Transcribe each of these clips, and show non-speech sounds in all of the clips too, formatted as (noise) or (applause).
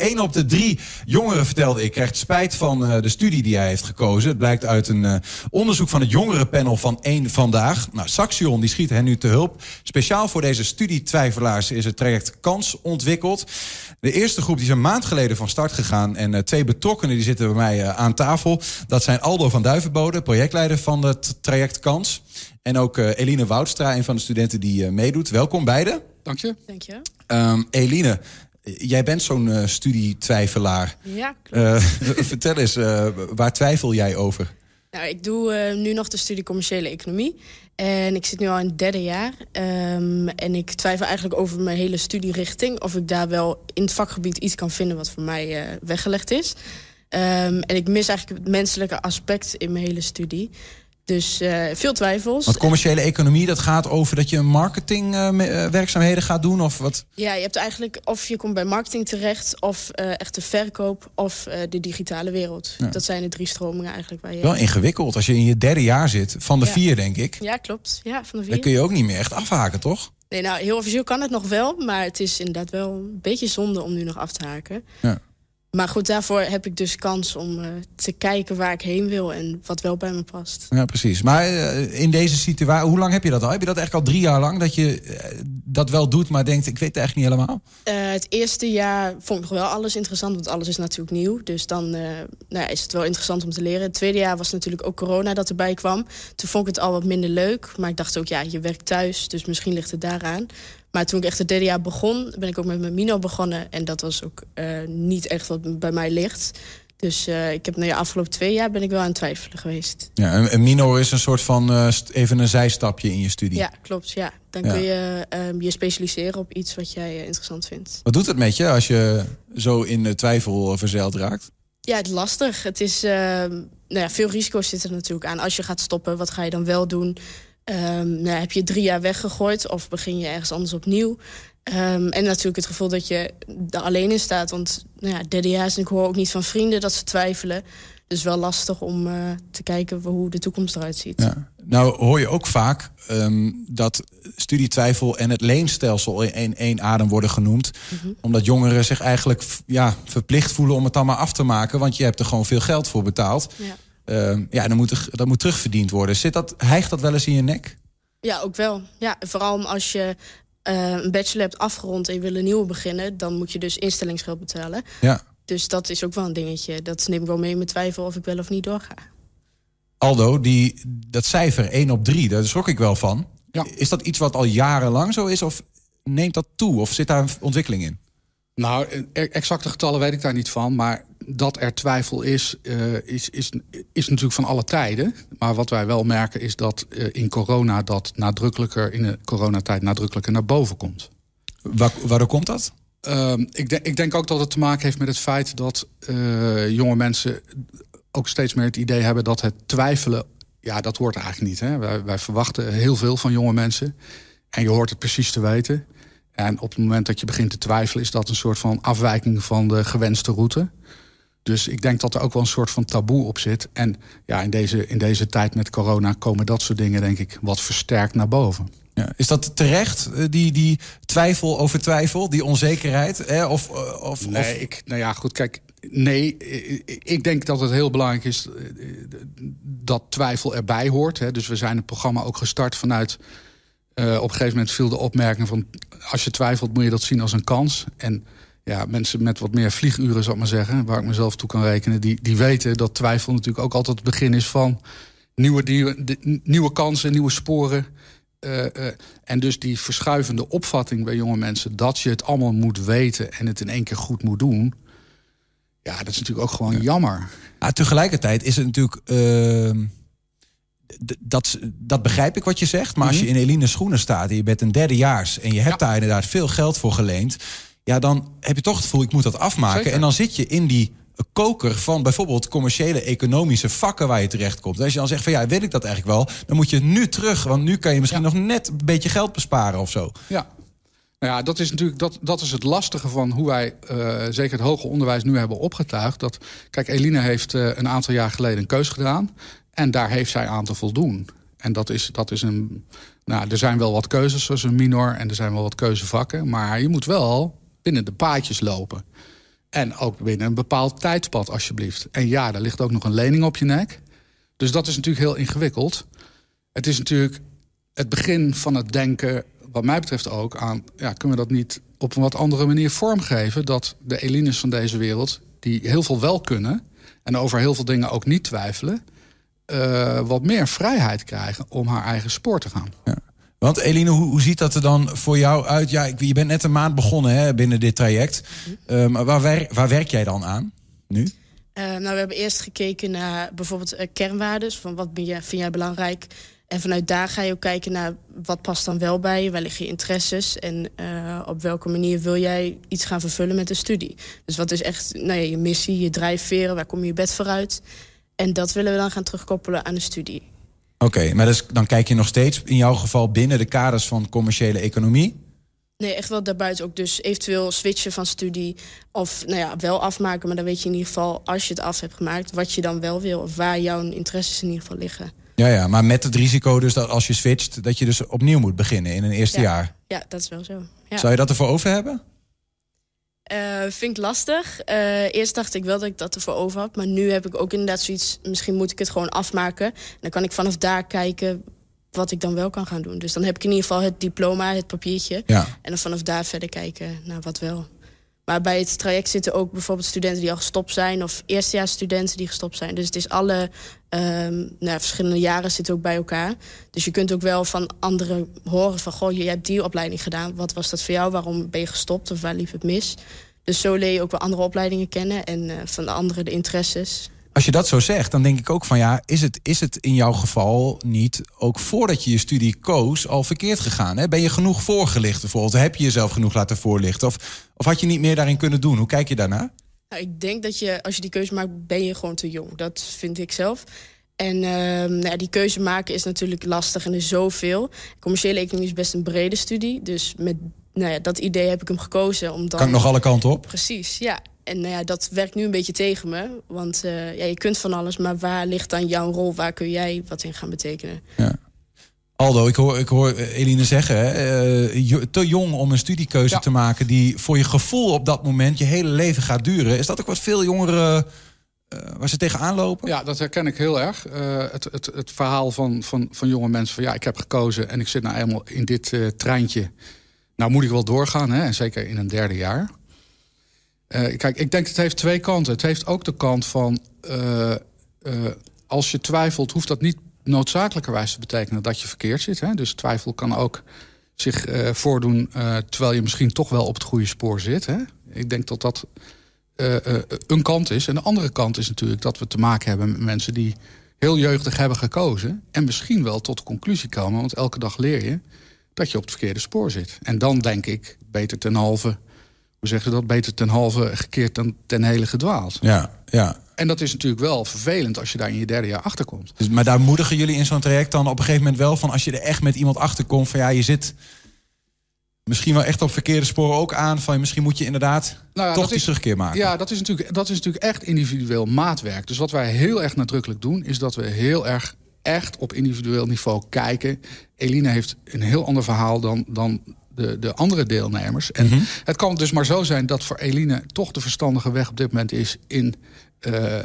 Eén op de drie jongeren, vertelde ik, krijgt spijt van uh, de studie die hij heeft gekozen. Het blijkt uit een uh, onderzoek van het jongerenpanel van één Vandaag. Nou, Saxion die schiet hen nu te hulp. Speciaal voor deze studietwijfelaars is het traject Kans ontwikkeld. De eerste groep die is een maand geleden van start gegaan. En uh, twee betrokkenen die zitten bij mij aan tafel. Dat zijn Aldo van Duivenbode, projectleider van het traject Kans. En ook Eline Woudstra, een van de studenten die meedoet. Welkom beiden. Dank je. Dank je. Um, Eline, Jij bent zo'n uh, studietwijfelaar. Ja, uh, (laughs) vertel eens, uh, waar twijfel jij over? Nou, ik doe nu nog de studie commerciële economie. En ik zit nu al in het derde jaar. Um, en ik twijfel eigenlijk over mijn hele studierichting. Of ik daar wel in het vakgebied iets kan vinden wat voor mij weggelegd is. Um, en ik mis eigenlijk het menselijke aspect in mijn hele studie. Dus uh, veel twijfels. Want commerciële economie, dat gaat over dat je marketingwerkzaamheden uh, gaat doen? Of wat? Ja, je hebt eigenlijk of je komt bij marketing terecht... of uh, echt de verkoop of de digitale wereld. Ja. Dat zijn de drie stromingen eigenlijk. Waar je... Wel ingewikkeld als je in je derde jaar zit. Van de ja. vier, denk ik. Ja, klopt. Ja, van de vier. Dan kun je ook niet meer echt afhaken, toch? Nee, nou, heel officieel kan het nog wel. Maar het is inderdaad wel een beetje zonde om nu nog af te haken. Ja. Maar goed, daarvoor heb ik dus kans om uh, te kijken waar ik heen wil en wat wel bij me past. Ja, precies. Maar uh, in deze situatie, hoe lang heb je dat al? Heb je dat echt al drie jaar lang dat je uh, dat wel doet, maar denkt, ik weet het eigenlijk niet helemaal? het eerste jaar vond ik nog wel alles interessant, want alles is natuurlijk nieuw. Dus dan nou, is het wel interessant om te leren. Het tweede jaar was natuurlijk ook corona dat erbij kwam. Toen vond ik het al wat minder leuk, maar ik dacht ook, ja, je werkt thuis, dus misschien ligt het daaraan. Maar toen ik echt het derde jaar begon, ben ik ook met mijn Mino begonnen. En dat was ook uh, niet echt wat bij mij ligt. Dus uh, ik heb na de afgelopen twee jaar ben ik wel aan het twijfelen geweest. Ja, een, een Mino is een soort van uh, even een zijstapje in je studie. Ja, klopt. Ja. Dan ja. kun je uh, je specialiseren op iets wat jij interessant vindt. Wat doet het met je als je zo in twijfel verzeild raakt? Ja, het is lastig. Het is, nou ja, veel risico's zitten er natuurlijk aan. Als je gaat stoppen, wat ga je dan wel doen? Um, nou, heb je drie jaar weggegooid of begin je ergens anders opnieuw? Um, en natuurlijk het gevoel dat je er alleen in staat. Want nou ja, derde jaar is en ik hoor ook niet van vrienden dat ze twijfelen. Dus wel lastig om uh, te kijken hoe de toekomst eruit ziet. Ja. Nou hoor je ook vaak um, dat studietwijfel en het leenstelsel in één adem worden genoemd. Mm -hmm. Omdat jongeren zich eigenlijk ja, verplicht voelen om het dan maar af te maken. Want je hebt er gewoon veel geld voor betaald. Ja. Uh, ja, dan moet, er, dat moet terugverdiend worden. Zit dat, hijgt dat wel eens in je nek? Ja, ook wel. Ja, vooral als je uh, een bachelor hebt afgerond en je wil een nieuwe beginnen... dan moet je dus instellingsgeld betalen. Ja. Dus dat is ook wel een dingetje. Dat neem ik wel mee in mijn twijfel of ik wel of niet doorga. Aldo, die, dat cijfer 1 op 3, daar schrok ik wel van. Ja. Is dat iets wat al jarenlang zo is of neemt dat toe? Of zit daar een ontwikkeling in? Nou, exacte getallen weet ik daar niet van. Maar dat er twijfel is, uh, is, is, is natuurlijk van alle tijden. Maar wat wij wel merken is dat uh, in corona dat nadrukkelijker... in de coronatijd nadrukkelijker naar boven komt. Waar, waarom komt dat? Uh, ik, de, ik denk ook dat het te maken heeft met het feit dat uh, jonge mensen... ook steeds meer het idee hebben dat het twijfelen... ja, dat hoort eigenlijk niet. Hè? Wij, wij verwachten heel veel van jonge mensen. En je hoort het precies te weten... En op het moment dat je begint te twijfelen... is dat een soort van afwijking van de gewenste route. Dus ik denk dat er ook wel een soort van taboe op zit. En ja, in deze, in deze tijd met corona komen dat soort dingen... denk ik wat versterkt naar boven. Ja, is dat terecht, die, die twijfel over twijfel, die onzekerheid? Hè? Of, of, nee, of... Ik, nou ja, goed, kijk... Nee, ik denk dat het heel belangrijk is dat twijfel erbij hoort. Hè. Dus we zijn het programma ook gestart vanuit... Uh, op een gegeven moment viel de opmerking van... als je twijfelt moet je dat zien als een kans. En ja, mensen met wat meer vlieguren, zou ik maar zeggen... waar ik mezelf toe kan rekenen, die, die weten dat twijfel natuurlijk ook altijd het begin is van... nieuwe, nieuwe, de, nieuwe kansen, nieuwe sporen. Uh, uh, en dus die verschuivende opvatting bij jonge mensen... dat je het allemaal moet weten en het in één keer goed moet doen... ja, dat is natuurlijk ook gewoon ja. jammer. Ah, tegelijkertijd is het natuurlijk... Uh dat, dat begrijp ik wat je zegt. Maar mm -hmm. als je in Eline's schoenen staat en je bent een derdejaars... en je hebt ja. daar inderdaad veel geld voor geleend... ja, dan heb je toch het gevoel, ik moet dat afmaken. Zeker. En dan zit je in die koker van bijvoorbeeld commerciële economische vakken waar je terechtkomt. En als je dan zegt van ja, weet ik dat eigenlijk wel... dan moet je nu terug, want nu kan je misschien ja. nog net een beetje geld besparen of zo. Ja, nou ja, dat is natuurlijk dat, dat is het lastige van hoe wij uh, zeker het hoger onderwijs nu hebben opgetuigd. Dat, kijk, Eline heeft uh, een aantal jaar geleden een keus gedaan. En daar heeft zij aan te voldoen. En dat is, dat is een. Nou, er zijn wel wat keuzes, zoals een minor, en er zijn wel wat keuzevakken. Maar je moet wel binnen de paadjes lopen. En ook binnen een bepaald tijdspad, alsjeblieft. En ja, er ligt ook nog een lening op je nek. Dus dat is natuurlijk heel ingewikkeld. Het is natuurlijk het begin van het denken, wat mij betreft ook, aan... Ja, kunnen we dat niet op een wat andere manier vormgeven... dat de Elines van deze wereld, die heel veel wel kunnen... en over heel veel dingen ook niet twijfelen... Uh, wat meer vrijheid krijgen om haar eigen spoor te gaan. Ja. Want Eline, hoe, hoe, ziet dat er dan voor jou uit? Ja, je bent net een maand begonnen hè, binnen dit traject. Maar waar, waar, werk jij dan aan nu? Uh, nou, we hebben eerst gekeken naar bijvoorbeeld uh, kernwaardes. Van wat ben je, vind jij belangrijk? En vanuit daar ga je ook kijken naar wat past dan wel bij je, waar liggen je interesses en uh, op welke manier wil jij iets gaan vervullen met de studie. Dus wat is echt nou ja, je missie, je drijfveren, waar kom je je bed vooruit? En dat willen we dan gaan terugkoppelen aan de studie. Oké, maar dus, dan kijk je nog steeds in jouw geval binnen de kaders van commerciële economie? Nee, echt wel daarbuiten ook. Dus eventueel switchen van studie. Of nou ja, wel afmaken. Maar dan weet je in ieder geval, als je het af hebt gemaakt... wat je dan wel wil. Of waar jouw interesses in ieder geval liggen. Ja, ja, maar met het risico dus dat als je switcht... dat je dus opnieuw moet beginnen in een eerste jaar. Ja, dat is wel zo. Ja. Zou je dat ervoor over hebben? Uh, vind ik lastig. Uh, eerst dacht ik wel dat ik dat ervoor over had. Maar nu heb ik ook inderdaad zoiets... misschien moet ik het gewoon afmaken. En dan kan ik vanaf daar kijken wat ik dan wel kan gaan doen. Dus dan heb ik in ieder geval het diploma, het papiertje. Ja. En dan vanaf daar verder kijken naar wat wel. Maar bij het traject zitten ook bijvoorbeeld studenten die al gestopt zijn... of eerstejaarsstudenten die gestopt zijn. Dus het is alle um, nou, verschillende jaren zitten ook bij elkaar. Dus je kunt ook wel van anderen horen van... goh, je hebt die opleiding gedaan. Wat was dat voor jou? Waarom ben je gestopt? Of waar liep het mis? Dus zo leer je ook wel andere opleidingen kennen... en uh, van de anderen de interesses. Als je dat zo zegt, dan denk ik ook van ja, is het, is het in jouw geval niet ook voordat je je studie koos al verkeerd gegaan? Hè? Ben je genoeg voorgelicht bijvoorbeeld? Heb je jezelf genoeg laten voorlichten? Of, of had je niet meer daarin kunnen doen? Hoe kijk je daarnaar? Nou, ik denk dat je, als je die keuze maakt, ben je gewoon te jong. Dat vind ik zelf. En uh, nou ja, die keuze maken is natuurlijk lastig en er is zoveel. Commerciële economie is best een brede studie. Dus met nou ja, dat idee heb ik hem gekozen. Om dan... Kan ik nog alle kanten op? Precies, ja. En nou ja, dat werkt nu een beetje tegen me. Want uh, ja, je kunt van alles, maar waar ligt dan jouw rol? Waar kun jij wat in gaan betekenen? Ja. Aldo, ik hoor, ik hoor Eline zeggen, uh, te jong om een studiekeuze ja. te maken... die voor je gevoel op dat moment je hele leven gaat duren. Is dat ook wat veel jongeren uh, waar ze tegenaan lopen? Ja, dat herken ik heel erg. het, het, het verhaal van, van, van jonge mensen van... ja, ik heb gekozen en ik zit nou eenmaal in dit treintje... Nou moet ik wel doorgaan, hè? en zeker in een derde jaar. Uh, kijk, ik denk het heeft twee kanten. Het heeft ook de kant van... Uh, uh, als je twijfelt, hoeft dat niet noodzakelijkerwijs te betekenen... dat je verkeerd zit. Hè? Dus twijfel kan ook zich voordoen... terwijl je misschien toch wel op het goede spoor zit. Hè? Ik denk dat dat een kant is. En de andere kant is natuurlijk dat we te maken hebben met mensen... die heel jeugdig hebben gekozen... en misschien wel tot de conclusie komen, want elke dag leer je dat je op het verkeerde spoor zit. En dan denk ik, beter ten halve, hoe zeggen ze dat? Beter ten halve gekeerd dan ten hele gedwaald. Ja, ja. En dat is natuurlijk wel vervelend als je daar in je derde jaar achterkomt. Dus, maar daar moedigen jullie in zo'n traject dan op een gegeven moment wel van... als je er echt met iemand achterkomt van ja, je zit misschien wel echt op verkeerde sporen ook aan... van misschien moet je inderdaad nou ja, toch die is, terugkeer maken. Ja, dat is, natuurlijk, dat is natuurlijk echt individueel maatwerk. Dus wat wij heel erg nadrukkelijk doen... is dat we heel erg echt op individueel niveau kijken. Eline heeft een heel ander verhaal dan, dan de, de andere deelnemers. En mhm. het kan dus maar zo zijn dat voor Eline toch de verstandige weg op dit moment is in uh, uh,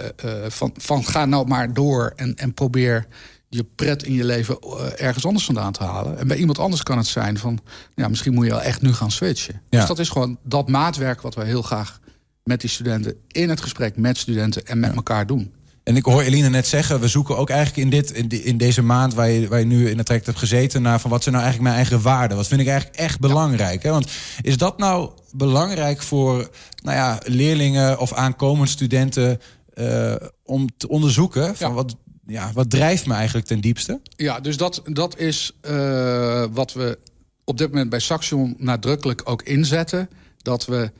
van, van ga nou maar door en, en probeer je pret in je leven uh, ergens anders vandaan te halen. En bij iemand anders kan het zijn van ja, misschien moet je wel echt nu gaan switchen. Ja. Dus dat is gewoon dat maatwerk wat wij heel graag met die studenten in het gesprek met studenten en met ja. elkaar doen. En ik hoor Eline net zeggen, we zoeken ook eigenlijk in, dit, in, in deze maand waar je, waar je nu in het traject hebt gezeten, naar van wat zijn nou eigenlijk mijn eigen waarden? Wat vind ik eigenlijk echt belangrijk? Hè? Want is dat nou belangrijk voor nou ja, leerlingen of aankomend studenten uh, om te onderzoeken? Van ja. wat, ja, wat drijft me eigenlijk ten diepste? Ja, dus dat, dat is uh, wat we op dit moment bij Saxion nadrukkelijk ook inzetten. Dat we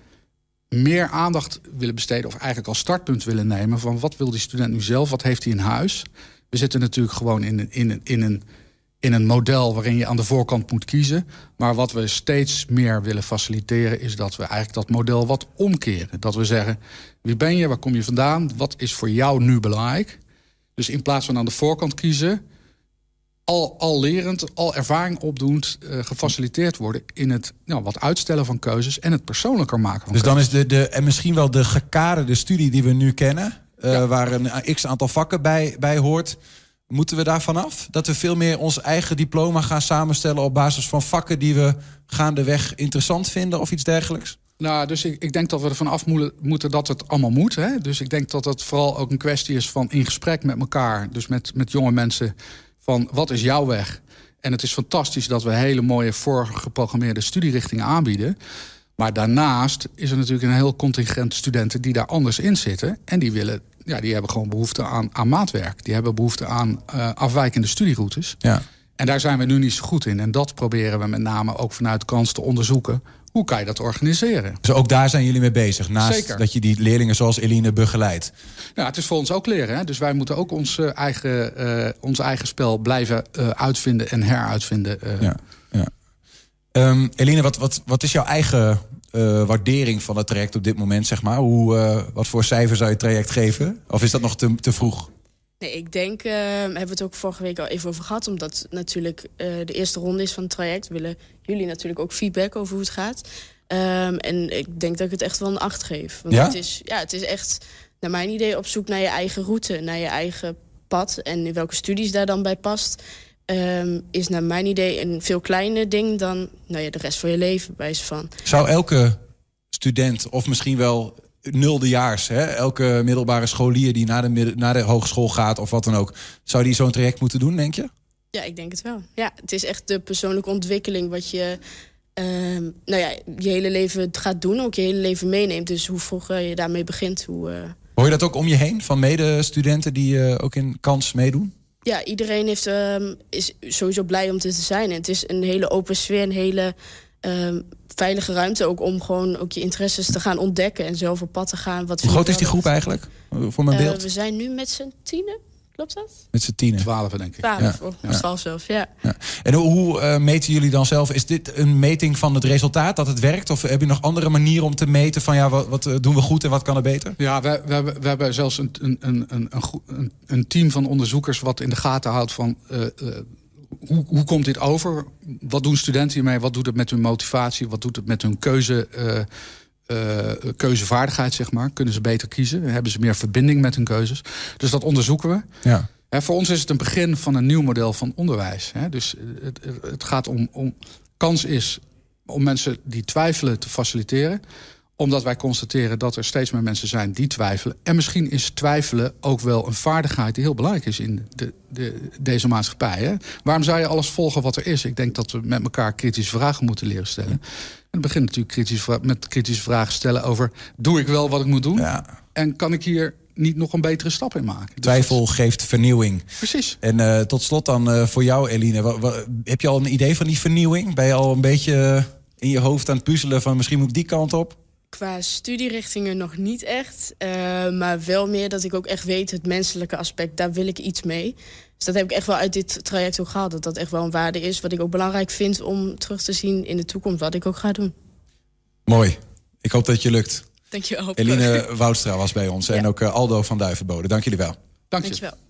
meer aandacht willen besteden... of eigenlijk als startpunt willen nemen... van wat wil die student nu zelf, wat heeft hij in huis? We zitten natuurlijk gewoon in een, in een, in een, in een model... waarin je aan de voorkant moet kiezen. Maar wat we steeds meer willen faciliteren... is dat we eigenlijk dat model wat omkeren. Dat we zeggen, wie ben je, waar kom je vandaan... wat is voor jou nu belangrijk? Dus in plaats van aan de voorkant kiezen al, al lerend, al ervaring opdoend, uh, gefaciliteerd worden in het nou, wat uitstellen van keuzes en het persoonlijker maken van Dus dan is de, de en misschien wel de gekaderde studie die we nu kennen, uh, waar een x aantal vakken bij, bij hoort. Moeten we daar vanaf? Dat we veel meer ons eigen diploma gaan samenstellen op basis van vakken die we gaandeweg interessant vinden of iets dergelijks? Nou, dus ik, ik denk dat we ervan af moeten dat het allemaal moet. Hè? Dus ik denk dat het vooral ook een kwestie is van in gesprek met elkaar. Dus met, met jonge mensen van wat is jouw weg? En het is fantastisch dat we hele mooie voorgeprogrammeerde studierichtingen aanbieden. Maar daarnaast is er natuurlijk een heel contingent studenten die daar anders in zitten. En die, willen, ja, die hebben gewoon behoefte aan, aan maatwerk. Die hebben behoefte aan uh, afwijkende studieroutes. Ja. En daar zijn we nu niet zo goed in. En dat proberen we met name ook vanuit kans te onderzoeken. Hoe kan je dat organiseren? Dus ook daar zijn jullie mee bezig, naast Zeker. dat je die leerlingen zoals Eline begeleidt. Ja, het is voor ons ook leren. Hè? Dus wij moeten ook ons, uh, eigen, uh, ons eigen spel blijven uh, uitvinden en heruitvinden. Ja, ja. Um, Eline, wat, wat, wat is jouw eigen waardering van het traject op dit moment? Zeg maar? Hoe, wat voor cijfer zou je het traject geven? Of is dat nog te, te vroeg? Nee, ik denk, uh, hebben we het ook vorige week al even over gehad... omdat natuurlijk uh, de eerste ronde is van het traject... willen jullie natuurlijk ook feedback over hoe het gaat. Um, en ik denk dat ik het echt wel een acht geef. Want ja? Het, is, ja, het is echt, naar mijn idee, op zoek naar je eigen route... naar je eigen pad en in welke studies daar dan bij past... Um, is naar mijn idee een veel kleiner ding dan nou ja, de rest van je leven. Bij van. Zou elke student of misschien wel nuldejaars, hè? elke middelbare scholier die naar de, naar de hogeschool gaat of wat dan ook, zou die zo'n traject moeten doen, denk je? Ja, ik denk het wel. Ja, het is echt de persoonlijke ontwikkeling wat je uh, nou ja, je hele leven gaat doen, ook je hele leven meeneemt. Dus hoe vroeger je daarmee begint, hoe. Uh... Hoor je dat ook om je heen van medestudenten die uh, ook in kans meedoen? Ja, iedereen heeft, uh, is sowieso blij om te zijn. En het is een hele open sfeer, een hele uh, veilige ruimte ook om gewoon ook je interesses te gaan ontdekken en zelf op pad te gaan. Wat Hoe groot is die groep eigenlijk? Voor mijn beeld? Uh, we zijn nu met z'n tienen. Klopt dat? Met z'n tienen. Twaalf, denk ik. Twaalf, ja. of twaalf ja. zelfs, ja. ja. En hoe uh, meten jullie dan zelf? Is dit een meting van het resultaat, dat het werkt? Of heb je nog andere manieren om te meten van ja, wat, wat doen we goed en wat kan er beter? Ja, we, we, hebben, we hebben zelfs een, een, een, een, een team van onderzoekers wat in de gaten houdt van... Uh, uh, hoe, hoe komt dit over? Wat doen studenten hiermee? Wat doet het met hun motivatie? Wat doet het met hun keuze, uh, uh, keuzevaardigheid, zeg maar? Kunnen ze beter kiezen? Hebben ze meer verbinding met hun keuzes? Dus dat onderzoeken we. Ja. Voor ons is het een begin van een nieuw model van onderwijs. Dus het, het gaat om, om... Kans is om mensen die twijfelen te faciliteren omdat wij constateren dat er steeds meer mensen zijn die twijfelen. En misschien is twijfelen ook wel een vaardigheid die heel belangrijk is in de, de, deze maatschappij. Hè? Waarom zou je alles volgen wat er is? Ik denk dat we met elkaar kritische vragen moeten leren stellen. En het begint natuurlijk kritisch, met kritische vragen stellen over... doe ik wel wat ik moet doen? Ja. En kan ik hier niet nog een betere stap in maken? Dus Twijfel geeft vernieuwing. Precies. En uh, tot slot dan uh, voor jou, Eline. Heb je al een idee van die vernieuwing? Ben je al een beetje in je hoofd aan het puzzelen van misschien moet ik die kant op? Qua studierichtingen nog niet echt. Uh, maar wel meer dat ik ook echt weet, het menselijke aspect, daar wil ik iets mee. Dus dat heb ik echt wel uit dit traject ook gehad. Dat dat echt wel een waarde is, wat ik ook belangrijk vind om terug te zien in de toekomst, wat ik ook ga doen. Mooi. Ik hoop dat het je lukt. Dank je wel. Eline Woudstra was bij ons ja. en ook uh, Aldo van Duivenbode. Dank jullie wel. Dank je wel.